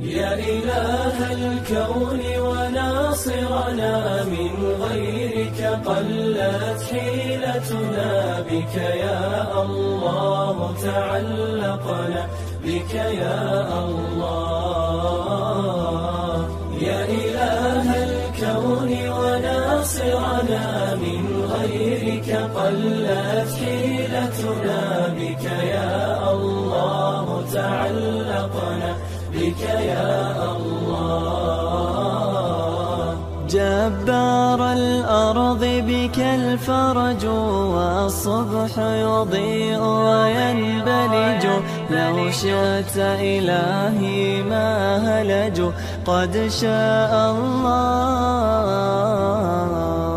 يا إله الكون وناصرنا من غيرك قلت حيلتنا بك يا الله تعلقنا بك يا الله. يا إله الكون وناصرنا من غيرك قلت حيلتنا بك بك يا الله. جبار الأرض بك الفرج والصبح يضيء وينبلج. لو شئت إلهي ما هلج. قد شاء الله.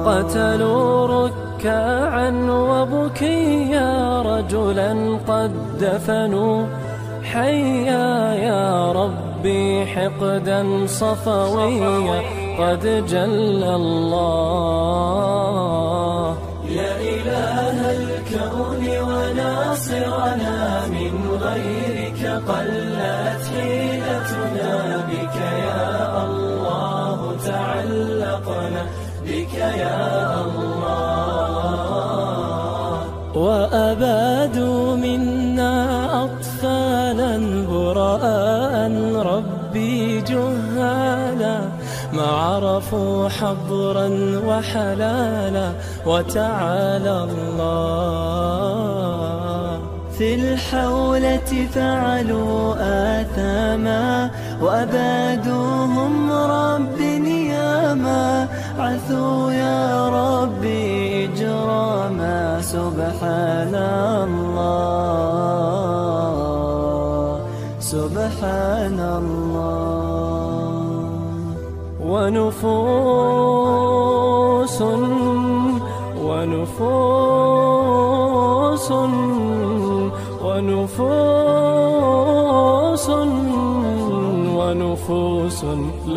قتلوا ركعا وبكيا رجلا. قد دفنوا حيا يا ربي حقدا صفويا قد جل الله. يا إله الكون وناصرنا من غيرك قلت حيلتنا بك يا الله تعلقنا بك يا الله. منا أطفالا براء ربي جهالا ما عرفوا حضرا وحلالا وتعالى الله. في الحولة فعلوا آثاما وأبادوهم رب نياما. عثوا يا ربي إجراما سبحان الله. ونفوس ونفوس ونفوس ونفوس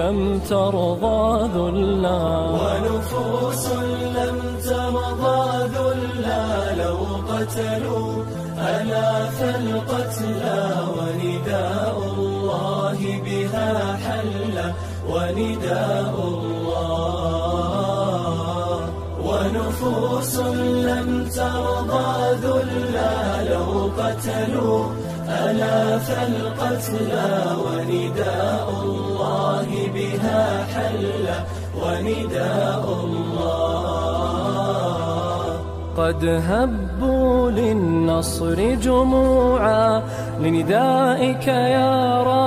لم ترضى ذلا. ونفوس لم ترضى ذلا. لو قتلوا ألاف القتلى ونداء الله ونداء الله ونفوس لم ترضى ذلا لو قتلوا ألاف القتلى ونداء الله بها حل ونداء الله. قد هبوا للنصر جموعا لندائك يا رب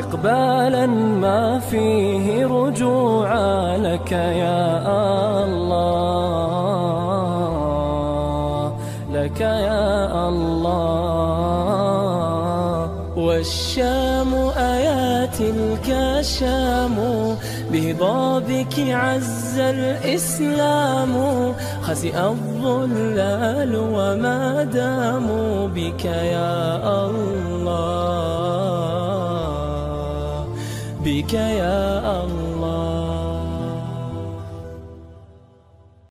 إقبالا ما فيه رجوعا لك يا الله لك يا الله. والشام آياتك الشام بهضابك عز الإسلام. خسئ الظلال وما داموا بك يا الله. بك يا الله.